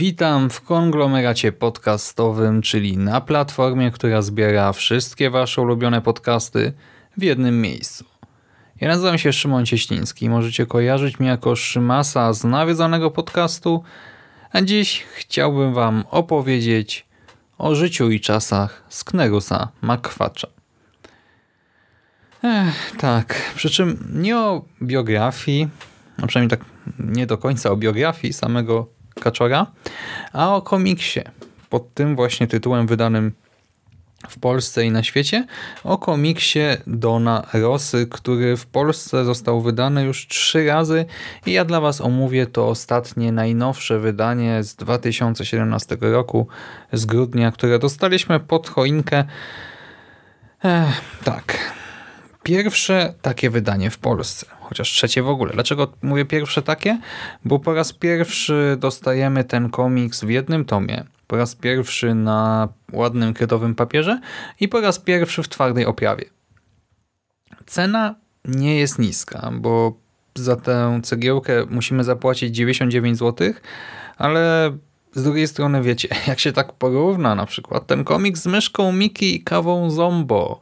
Witam w konglomeracie podcastowym, czyli na platformie, która zbiera wszystkie wasze ulubione podcasty w jednym miejscu. Ja nazywam się Szymon Cieśliński. Możecie kojarzyć mnie jako Szymasa z nawiedzonego podcastu, a dziś chciałbym wam opowiedzieć o życiu i czasach Sknerusa Makwacza. Ech, tak, przy czym nie o biografii, a przynajmniej tak nie do końca o biografii samego Kaczora, a o komiksie. Pod tym właśnie tytułem wydanym w Polsce i na świecie, o komiksie Dona Rosy, który w Polsce został wydany już trzy razy. I ja dla Was omówię to ostatnie, najnowsze wydanie z 2017 roku, z grudnia, które dostaliśmy pod choinkę. Ech, tak, Pierwsze takie wydanie w Polsce, chociaż trzecie w ogóle. Dlaczego mówię pierwsze takie? Bo po raz pierwszy dostajemy ten komiks w jednym tomie, po raz pierwszy na ładnym kredowym papierze i po raz pierwszy w twardej oprawie. Cena nie jest niska, bo za tę cegiełkę musimy zapłacić 99 zł, ale z drugiej strony wiecie, jak się tak porówna na przykład ten komiks z myszką Miki i kawą Zombo,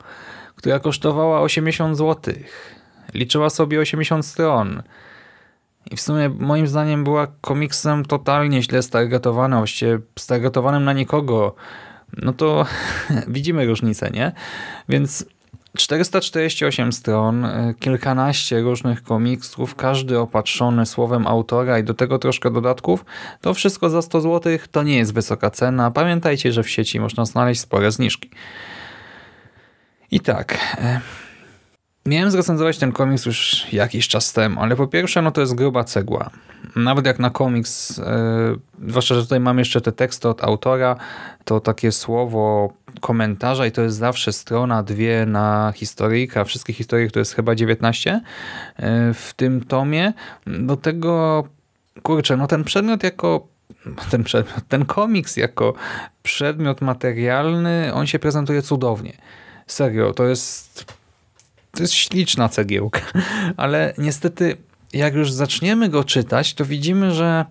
która kosztowała 80 zł. Liczyła sobie 80 stron. I w sumie moim zdaniem była komiksem totalnie źle stargetowanym, właściwie stargetowanym na nikogo. No to widzimy różnicę, nie? Więc 448 stron, kilkanaście różnych komiksów, każdy opatrzony słowem autora i do tego troszkę dodatków, to wszystko za 100 zł to nie jest wysoka cena. Pamiętajcie, że w sieci można znaleźć spore zniżki. I tak, e, miałem zrecenzować ten komiks już jakiś czas temu, ale po pierwsze no to jest gruba cegła. Nawet jak na komiks, e, zwłaszcza, że tutaj mam jeszcze te teksty od autora, to takie słowo komentarza i to jest zawsze strona, dwie na historyjka, wszystkie historyjki to jest chyba 19 e, w tym tomie. Do tego, kurczę, no ten przedmiot jako ten, przedmiot, ten komiks jako przedmiot materialny, on się prezentuje cudownie. Serio, to jest, to jest śliczna cegiełka, ale niestety jak już zaczniemy go czytać, to widzimy, że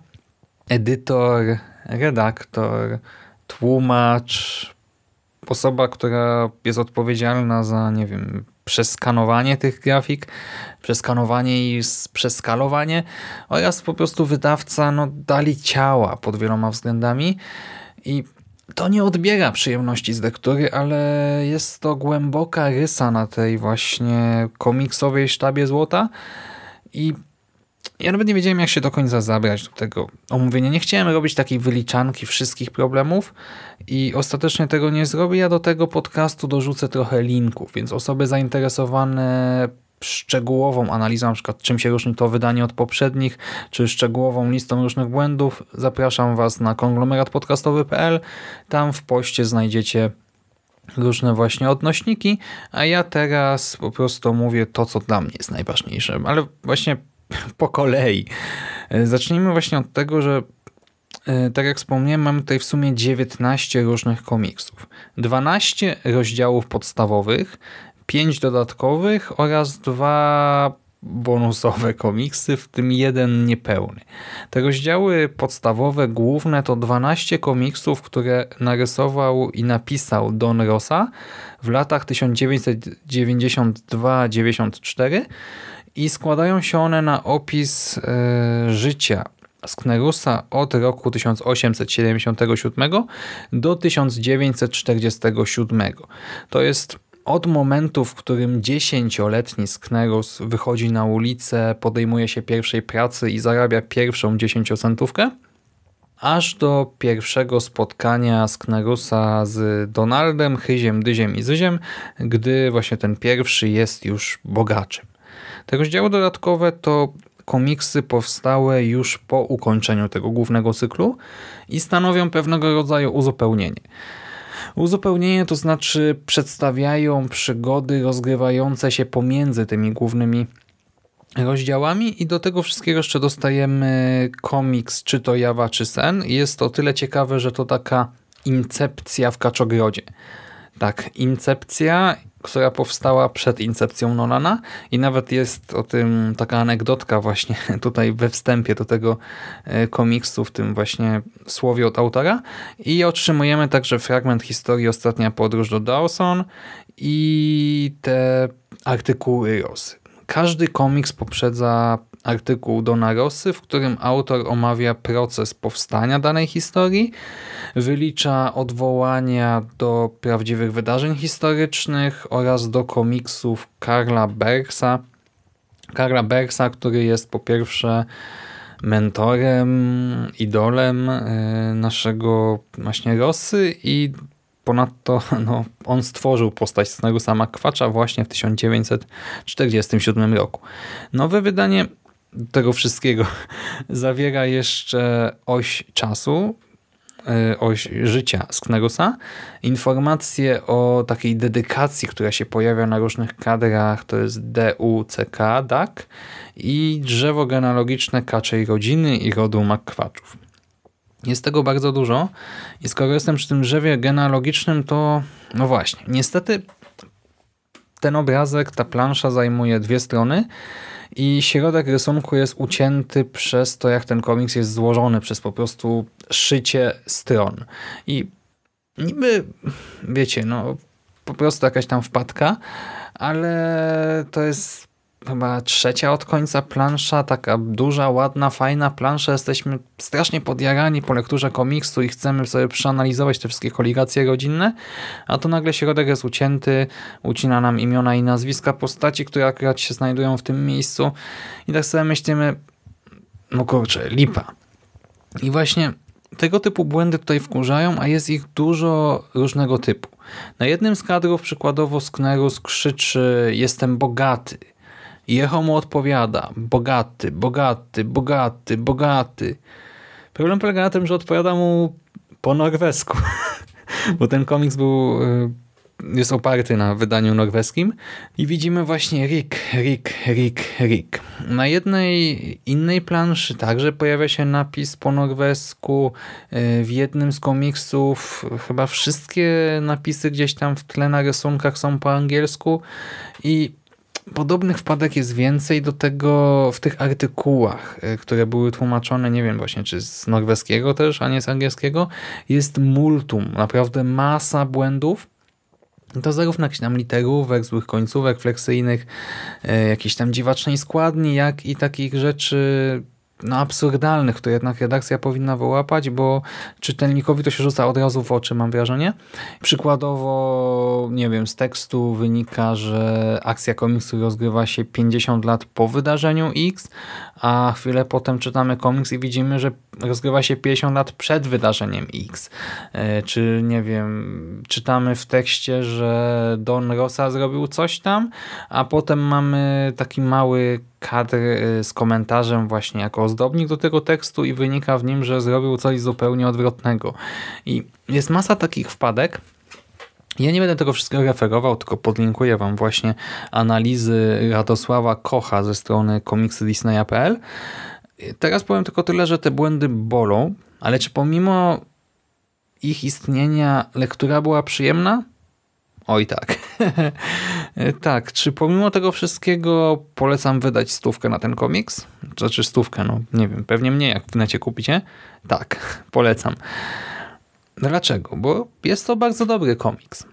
edytor, redaktor, tłumacz, osoba, która jest odpowiedzialna za, nie wiem, przeskanowanie tych grafik, przeskanowanie i przeskalowanie oraz po prostu wydawca no, dali ciała pod wieloma względami i to nie odbiera przyjemności z lektury, ale jest to głęboka rysa na tej właśnie komiksowej sztabie złota i ja nawet nie wiedziałem, jak się do końca zabrać do tego omówienia. Nie chciałem robić takiej wyliczanki wszystkich problemów i ostatecznie tego nie zrobię. Ja do tego podcastu dorzucę trochę linków, więc osoby zainteresowane szczegółową analizą, na przykład czym się różni to wydanie od poprzednich, czy szczegółową listą różnych błędów, zapraszam Was na konglomeratpodcastowy.pl. Tam w poście znajdziecie różne właśnie odnośniki, a ja teraz po prostu mówię to, co dla mnie jest najważniejsze, ale właśnie po kolei. Zacznijmy właśnie od tego, że e, tak jak wspomniałem, mamy tutaj w sumie 19 różnych komiksów. 12 rozdziałów podstawowych, pięć dodatkowych oraz dwa bonusowe komiksy, w tym jeden niepełny. Te rozdziały podstawowe, główne to 12 komiksów, które narysował i napisał Don Rosa w latach 1992-94 i składają się one na opis e, życia Sknerusa od roku 1877 do 1947. To jest od momentu, w którym dziesięcioletni Sknerus wychodzi na ulicę, podejmuje się pierwszej pracy i zarabia pierwszą dziesięciocentówkę, aż do pierwszego spotkania Sknerusa z Donaldem, Chyziem, Dyziem i Zyziem, gdy właśnie ten pierwszy jest już bogaczem. Te rozdziały dodatkowe to komiksy powstałe już po ukończeniu tego głównego cyklu i stanowią pewnego rodzaju uzupełnienie. Uzupełnienie to znaczy przedstawiają przygody rozgrywające się pomiędzy tymi głównymi rozdziałami i do tego wszystkiego jeszcze dostajemy komiks, czy to Jawa, czy Sen. Jest to tyle ciekawe, że to taka incepcja w Kaczogrodzie. Tak, incepcja, która powstała przed incepcją Nolana i nawet jest o tym taka anegdotka właśnie tutaj we wstępie do tego e, komiksu, w tym właśnie słowie od autora i otrzymujemy także fragment historii Ostatnia podróż do Dawson i te artykuły Rosy. Każdy komiks poprzedza artykuł Dona Rossy, w którym autor omawia proces powstania danej historii, wylicza odwołania do prawdziwych wydarzeń historycznych oraz do komiksów Karla Bergsa. Karla Bergsa, który jest po pierwsze mentorem, idolem e, naszego właśnie Rossy i Ponadto no, on stworzył postać Snerusa McQuatcha właśnie w 1947 roku. Nowe wydanie tego wszystkiego zawiera jeszcze oś czasu, e, oś życia Sknerusa, informacje o takiej dedykacji, która się pojawia na różnych kadrach, to jest DUCK, DAC i drzewo genealogiczne kaczej rodziny i rodu McQuatchów. Jest tego bardzo dużo i skoro jestem przy tym drzewie genealogicznym, to no właśnie, niestety ten obrazek, ta plansza zajmuje dwie strony i środek rysunku jest ucięty przez to, jak ten komiks jest złożony, przez po prostu szycie stron. I niby, wiecie, no po prostu jakaś tam wpadka, ale to jest chyba trzecia od końca plansza, taka duża, ładna, fajna plansza. Jesteśmy strasznie podjarani po lekturze komiksu i chcemy sobie przeanalizować te wszystkie koligacje rodzinne, a to nagle środek jest ucięty, ucina nam imiona i nazwiska postaci, które akurat się znajdują w tym miejscu i tak sobie myślimy, no kurczę, lipa. I właśnie tego typu błędy tutaj wkurzają, a jest ich dużo różnego typu. Na jednym z kadrów przykładowo Sknerus krzyczy jestem bogaty, Jeho mu odpowiada, bogaty, bogaty, bogaty, bogaty. Problem polega na tym, że odpowiada mu po norwesku, bo ten komiks był y, jest oparty na wydaniu norweskim i widzimy właśnie Rick, Rick, Rick, Rick. Na jednej innej planszy także pojawia się napis po norwesku. Y, w jednym z komiksów chyba wszystkie napisy gdzieś tam w tle na rysunkach są po angielsku i Podobnych wpadek jest więcej do tego w tych artykułach, e, które były tłumaczone, nie wiem właśnie czy z norweskiego też, a nie z angielskiego. Jest multum, naprawdę masa błędów. To zarówno jakichś tam literówek, złych końcówek fleksyjnych, e, jakiejś tam dziwacznej składni, jak i takich rzeczy no, absurdalnych, które jednak redakcja powinna wyłapać, bo czytelnikowi to się rzuca od razu w oczy, mam wrażenie. Przykładowo, nie wiem, z tekstu wynika, że akcja komiksu rozgrywa się 50 lat po wydarzeniu X, a chwilę potem czytamy komiks i widzimy, że rozgrywa się 50 lat przed wydarzeniem X. E, czy, nie wiem, czytamy w tekście, że Don Rosa zrobił coś tam, a potem mamy taki mały kadr y, z komentarzem właśnie jako ozdobnik do tego tekstu i wynika w nim, że zrobił coś zupełnie odwrotnego. I jest masa takich wpadek, ja nie będę tego wszystkiego referował, tylko podlinkuję Wam właśnie analizy Radosława Kocha ze strony komiksydisneya.pl. Teraz powiem tylko tyle, że te błędy bolą, ale czy pomimo ich istnienia lektura była przyjemna? Oj tak. tak, czy pomimo tego wszystkiego polecam wydać stówkę na ten komiks? Znaczy stówkę, no nie wiem, pewnie mnie jak w necie kupicie. Tak, polecam. Dlaczego? Bo jest to bardzo dobry komiks.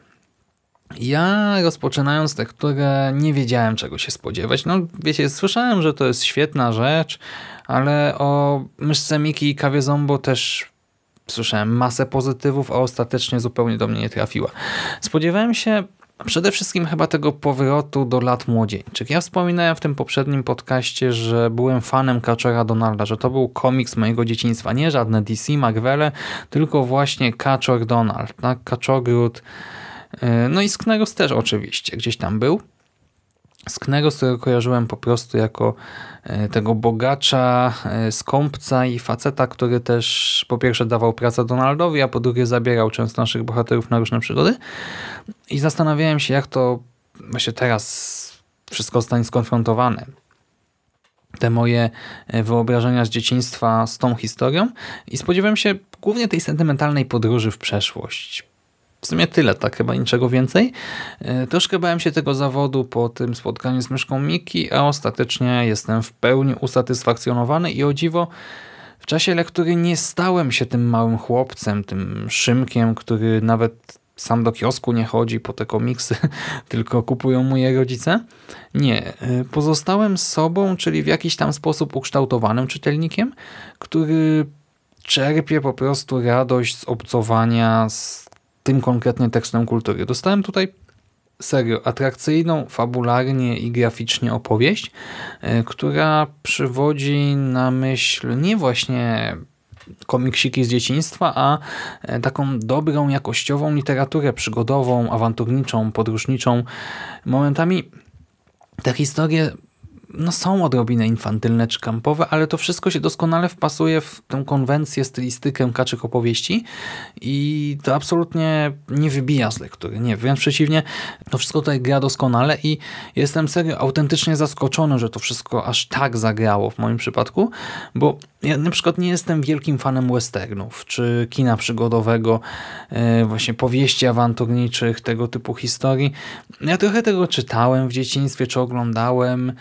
Ja rozpoczynając lekturę nie wiedziałem czego się spodziewać. No wiecie, słyszałem, że to jest świetna rzecz, ale o myszce Miki i kawie Zombo też słyszałem masę pozytywów, a ostatecznie zupełnie do mnie nie trafiła. Spodziewałem się przede wszystkim chyba tego powrotu do lat młodzieńczych. Ja wspominałem w tym poprzednim podcaście, że byłem fanem Kaczora Donalda, że to był komiks mojego dzieciństwa. Nie żadne DC, Marvele, tylko właśnie Kaczor Donald, tak? Kaczogród. Yy, no i Skneros też oczywiście gdzieś tam był. Skneros, którego kojarzyłem po prostu jako e, tego bogacza, e, skąpca i faceta, który też po pierwsze dawał pracę Donaldowi, a po drugie zabierał często naszych bohaterów na różne przygody. I zastanawiałem się, jak to właśnie teraz wszystko zostanie skonfrontowane. Te moje e, wyobrażenia z dzieciństwa z tą historią i spodziewałem się głównie tej sentymentalnej podróży w przeszłość w sumie tyle, tak chyba niczego więcej. E, troszkę bałem się tego zawodu po tym spotkaniu z myszką Miki, a ostatecznie jestem w pełni usatysfakcjonowany i o dziwo w czasie lektury nie stałem się tym małym chłopcem, tym Szymkiem, który nawet sam do kiosku nie chodzi po te komiksy, tylko kupują mu je rodzice. Nie, e, pozostałem sobą, czyli w jakiś tam sposób ukształtowanym czytelnikiem, który czerpie po prostu radość z obcowania z tym konkretnym tekstem kultury. Dostałem tutaj serio atrakcyjną, fabularnie i graficznie opowieść, e, która przywodzi na myśl nie właśnie komiksiki z dzieciństwa, a e, taką dobrą, jakościową literaturę przygodową, awanturniczą, podróżniczą. Momentami te historie no są odrobinę infantylne czy kampowe, ale to wszystko się doskonale wpasuje w tę konwencję, stylistykę kaczych opowieści i to absolutnie nie wybija z lektury. Nie, wręcz przeciwnie, to wszystko tutaj gra doskonale i jestem serio autentycznie zaskoczony, że to wszystko aż tak zagrało w moim przypadku, bo ja na przykład nie jestem wielkim fanem westernów, czy kina przygodowego, e, właśnie powieści awanturniczych, tego typu historii. Ja trochę tego czytałem w dzieciństwie, czy oglądałem,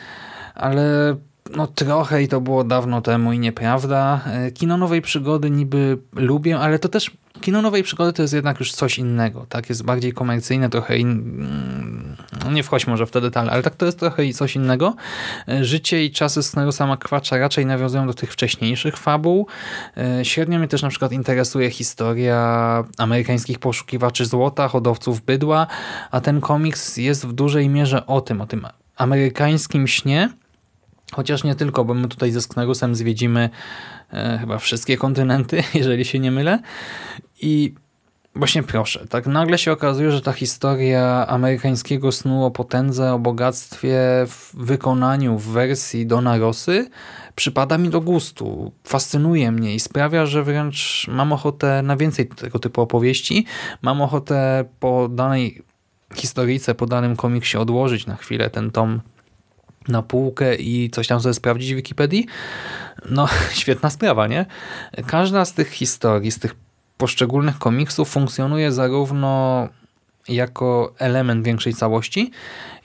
ale no trochę i to było dawno temu i nieprawda. E, kino nowej przygody niby lubię, ale to też kino nowej przygody to jest jednak już coś innego, tak? Jest bardziej komercyjne, trochę in... No nie wchodź może w te detale, ale tak to jest trochę coś innego. E, życie i czasy Snerusa McQuatcha raczej nawiązują do tych wcześniejszych fabuł. E, średnio mnie też na przykład interesuje historia amerykańskich poszukiwaczy złota, hodowców bydła, a ten komiks jest w dużej mierze o tym, o tym amerykańskim śnie, Chociaż nie tylko, bo my tutaj ze Sknerusem zwiedzimy e, chyba wszystkie kontynenty, jeżeli się nie mylę. I właśnie proszę, tak nagle się okazuje, że ta historia amerykańskiego snu o potędze, o bogactwie w wykonaniu w wersji Dona Rosy przypada mi do gustu, fascynuje mnie i sprawia, że wręcz mam ochotę na więcej tego typu opowieści. Mam ochotę po danej historyjce, po danym komiksie odłożyć na chwilę ten tom na półkę i coś tam sobie sprawdzić w Wikipedii? No, świetna sprawa, nie? Każda z tych historii, z tych poszczególnych komiksów funkcjonuje zarówno jako element większej całości,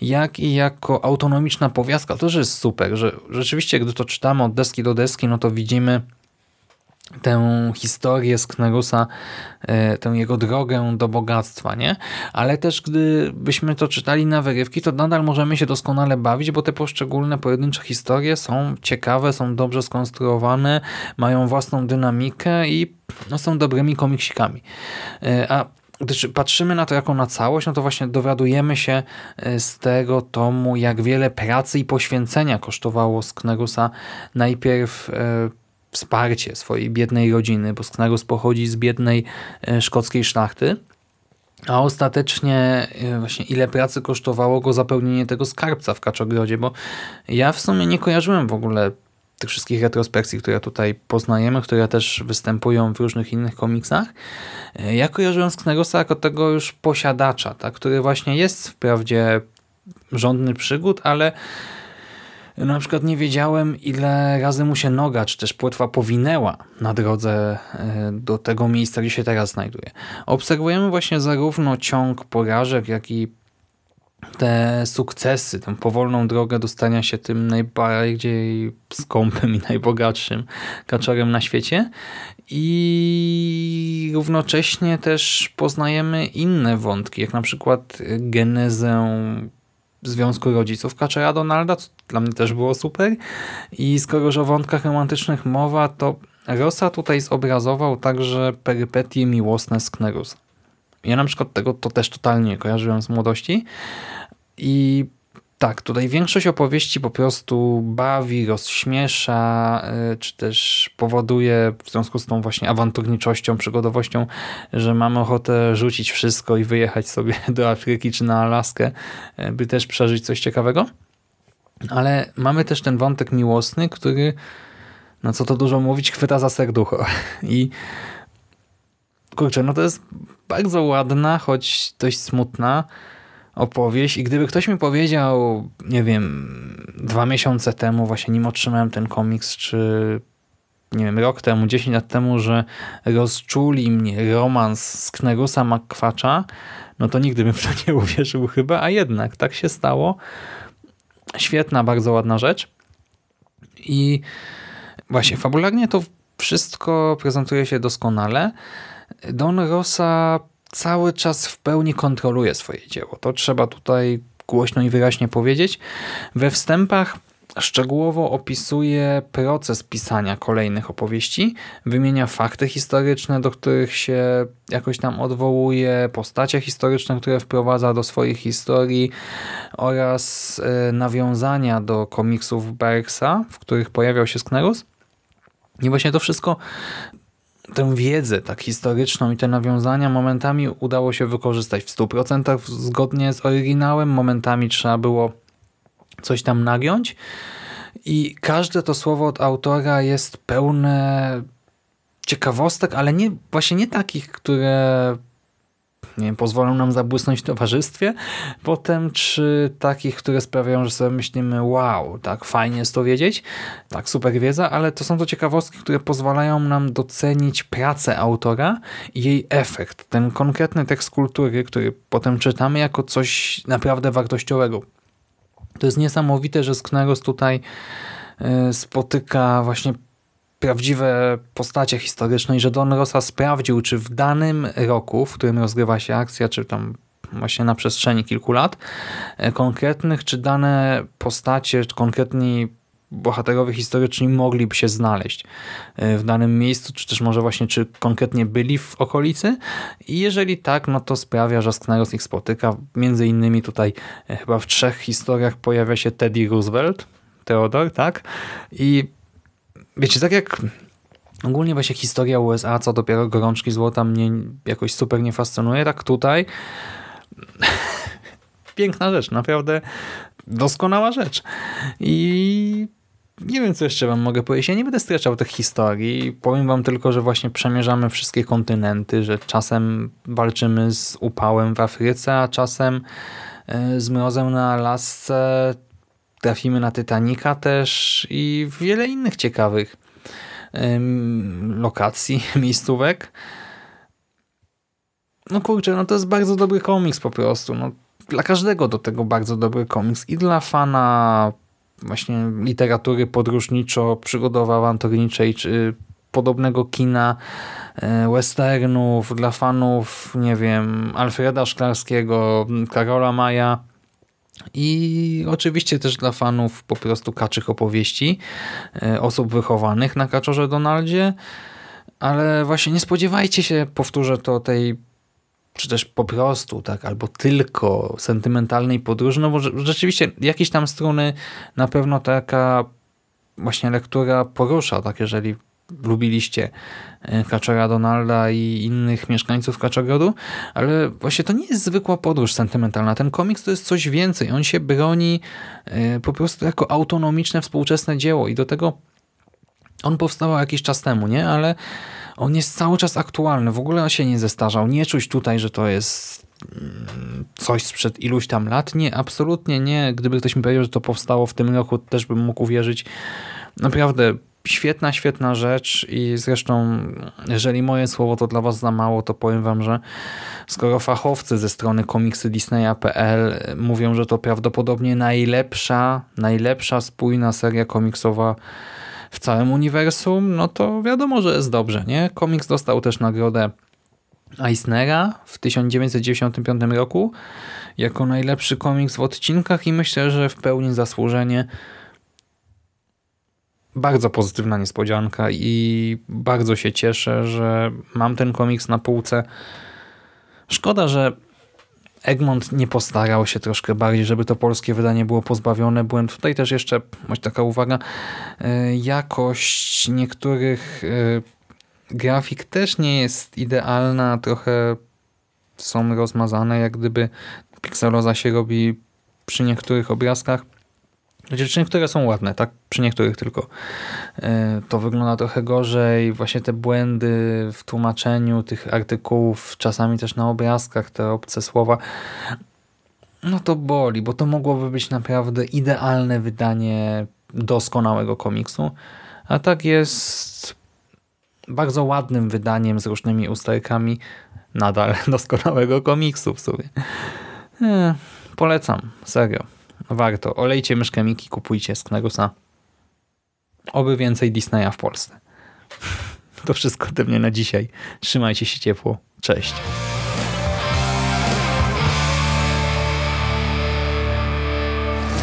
jak i jako autonomiczna powiastka. To, że jest super, że rzeczywiście, gdy to czytamy od deski do deski, no to widzimy tę historię Sknerusa, e, tę jego drogę do bogactwa, nie? Ale też gdybyśmy to czytali na wyrywki, to nadal możemy się doskonale bawić, bo te poszczególne pojedyncze historie są ciekawe, są dobrze skonstruowane, mają własną dynamikę i no, są dobrymi komiksikami. E, a gdy patrzymy na to jako na całość, no to właśnie dowiadujemy się e, z tego tomu, jak wiele pracy i poświęcenia kosztowało Sknerusa najpierw wsparcie swojej biednej rodziny, bo Sknarus pochodzi z biednej e, szkockiej szlachty, a ostatecznie e, właśnie ile pracy kosztowało go zapełnienie tego skarbca w Kaczogrodzie, bo ja w sumie nie kojarzyłem w ogóle tych wszystkich retrospekcji, które tutaj poznajemy, które też występują w różnych innych komiksach. E, ja kojarzyłem Sknerusa jako tego już posiadacza, tak, który właśnie jest wprawdzie żądny przygód, ale na przykład nie wiedziałem, ile razy mu się noga, czy też płetwa powinęła na drodze e, do tego miejsca, gdzie się teraz znajduje. Obserwujemy właśnie zarówno ciąg porażek, jak i te sukcesy, tę powolną drogę dostania się tym najbardziej skąpym i najbogatszym kaczorem na świecie i równocześnie też poznajemy inne wątki, jak na przykład genezę związku rodziców Kaczera Donalda, co dla mnie też było super. I skoro już o wątkach romantycznych mowa, to Rosa tutaj zobrazował także perypetie miłosne Sknerusa. Ja na przykład tego to też totalnie kojarzyłem z młodości i tak, tutaj większość opowieści po prostu bawi, rozśmiesza, y, czy też powoduje w związku z tą właśnie awanturniczością, przygodowością, że mamy ochotę rzucić wszystko i wyjechać sobie do Afryki czy na Alaskę, y, by też przeżyć coś ciekawego. Ale mamy też ten wątek miłosny, który, no co to dużo mówić, chwyta za serducho. I kurczę, no to jest bardzo ładna, choć dość smutna opowieść i gdyby ktoś mi powiedział, nie wiem, dwa miesiące temu, właśnie nim otrzymałem ten komiks, czy nie wiem, rok temu, 10 lat temu, że rozczuli mnie romans z Knerusa McQuacza, no to nigdy bym w to nie uwierzył chyba, a jednak tak się stało. Świetna, bardzo ładna rzecz. I właśnie, fabularnie to wszystko prezentuje się doskonale. Don Rosa cały czas w pełni kontroluje swoje dzieło. To trzeba tutaj głośno i wyraźnie powiedzieć. We wstępach szczegółowo opisuje proces pisania kolejnych opowieści, wymienia fakty historyczne, do których się jakoś tam odwołuje, postacie historyczne, które wprowadza do swoich historii oraz e, nawiązania do komiksów Bergsa, w których pojawiał się Sknerus. I właśnie to wszystko tę wiedzę tak historyczną i te nawiązania momentami udało się wykorzystać w 100% zgodnie z oryginałem, momentami trzeba było coś tam nagiąć. I każde to słowo od autora jest pełne ciekawostek, ale nie, właśnie nie takich, które nie wiem, pozwolą nam zabłysnąć w towarzystwie potem, czy takich, które sprawiają, że sobie myślimy, wow, tak fajnie jest to wiedzieć, tak super wiedza, ale to są to ciekawostki, które pozwalają nam docenić pracę autora i jej efekt, ten konkretny tekst kultury, który potem czytamy jako coś naprawdę wartościowego. To jest niesamowite, że Skneros tutaj y, spotyka właśnie prawdziwe postacie historyczne i że Don Rosa sprawdził, czy w danym roku, w którym rozgrywa się akcja, czy tam właśnie na przestrzeni kilku lat e, konkretnych, czy dane postacie, czy konkretni bohaterowie historyczni mogliby się znaleźć e, w danym miejscu, czy też może właśnie, czy konkretnie byli w okolicy i jeżeli tak, no to sprawia, że Skneros ich spotyka. Między innymi tutaj e, chyba w trzech historiach pojawia się Teddy Roosevelt, Theodor, tak? I wiecie, tak jak ogólnie właśnie historia USA, co dopiero gorączki złota mnie jakoś super nie fascynuje, tak tutaj piękna rzecz, naprawdę doskonała rzecz. I nie wiem, co jeszcze wam mogę powiedzieć. Ja nie będę streszczał tych historii. Powiem wam tylko, że właśnie przemierzamy wszystkie kontynenty, że czasem walczymy z upałem w Afryce, a czasem e, z mrozem na Alasce, trafimy na Titanica też i wiele innych ciekawych lokacji, miejscówek. No kurczę, no to jest bardzo dobry komiks po prostu. No, dla każdego do tego bardzo dobry komiks. I dla fana właśnie literatury podróżniczo-przygodowo-awanturniczej, czy podobnego kina, e, westernów, dla fanów, nie wiem, Alfreda Szklarskiego, Karola Maja, i oczywiście też dla fanów po prostu kaczych opowieści, e, osób wychowanych na kaczorze Donaldzie, ale właśnie nie spodziewajcie się, powtórzę to, tej czy też po prostu, tak, albo tylko sentymentalnej podróży, no bo rzeczywiście jakieś tam struny na pewno taka właśnie lektura porusza, tak, jeżeli lubiliście e, Kaczora Donalda i innych mieszkańców Kaczogrodu, ale właśnie to nie jest zwykła podróż sentymentalna. Ten komiks to jest coś więcej. On się broni e, po prostu jako autonomiczne, współczesne dzieło i do tego on powstał jakiś czas temu, nie? Ale on jest cały czas aktualny. W ogóle się nie zestarzał. Nie czuć tutaj, że to jest mm, coś sprzed iluś tam lat. Nie, absolutnie nie. Gdyby ktoś mi powiedział, że to powstało w tym roku, też bym mógł uwierzyć. Naprawdę Świetna, świetna rzecz i zresztą jeżeli moje słowo to dla was za mało, to powiem wam, że skoro fachowcy ze strony komiksy Disneya.pl mówią, że to prawdopodobnie najlepsza, najlepsza spójna seria komiksowa w całym uniwersum, no to wiadomo, że jest dobrze, nie? Komiks dostał też nagrodę Eisnera w 1995 roku jako najlepszy komiks w odcinkach i myślę, że w pełni zasłużenie bardzo pozytywna niespodzianka i bardzo się cieszę, że mam ten komiks na półce, Szkoda, że Egmont nie postarał się troszkę bardziej, żeby to polskie wydanie było pozbawione błędów. Tutaj też jeszcze, może taka uwaga, e, jakość niektórych e, grafik też nie jest idealna, trochę są rozmazane, jak gdyby Pixeloza się robi przy niektórych obrazkach. Przy niektóre są ładne, tak? Przy niektórych tylko. E, To wygląda trochę gorzej. Właśnie te błędy w tłumaczeniu tych artykułów, czasami też na obrazkach, te obce słowa. No to boli, bo to mogłoby być naprawdę idealne wydanie doskonałego komiksu. A tak jest bardzo ładnym wydaniem z różnymi usterkami nadal doskonałego komiksu w sumie. E, Polecam, serio. Warto. Olejcie myszkę Miki, kupujcie z Knerusa. Oby więcej Disneya w Polsce. To wszystko ode mnie na dzisiaj. Trzymajcie się ciepło. Cześć.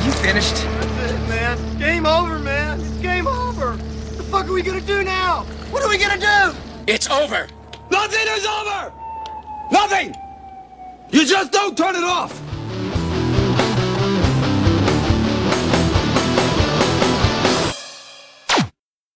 You finished? That's it, man. Game over, man. It's game over. What the fuck are we gonna do now? What are we gonna do? It's over. Nothing is over! Nothing! You just don't turn it off!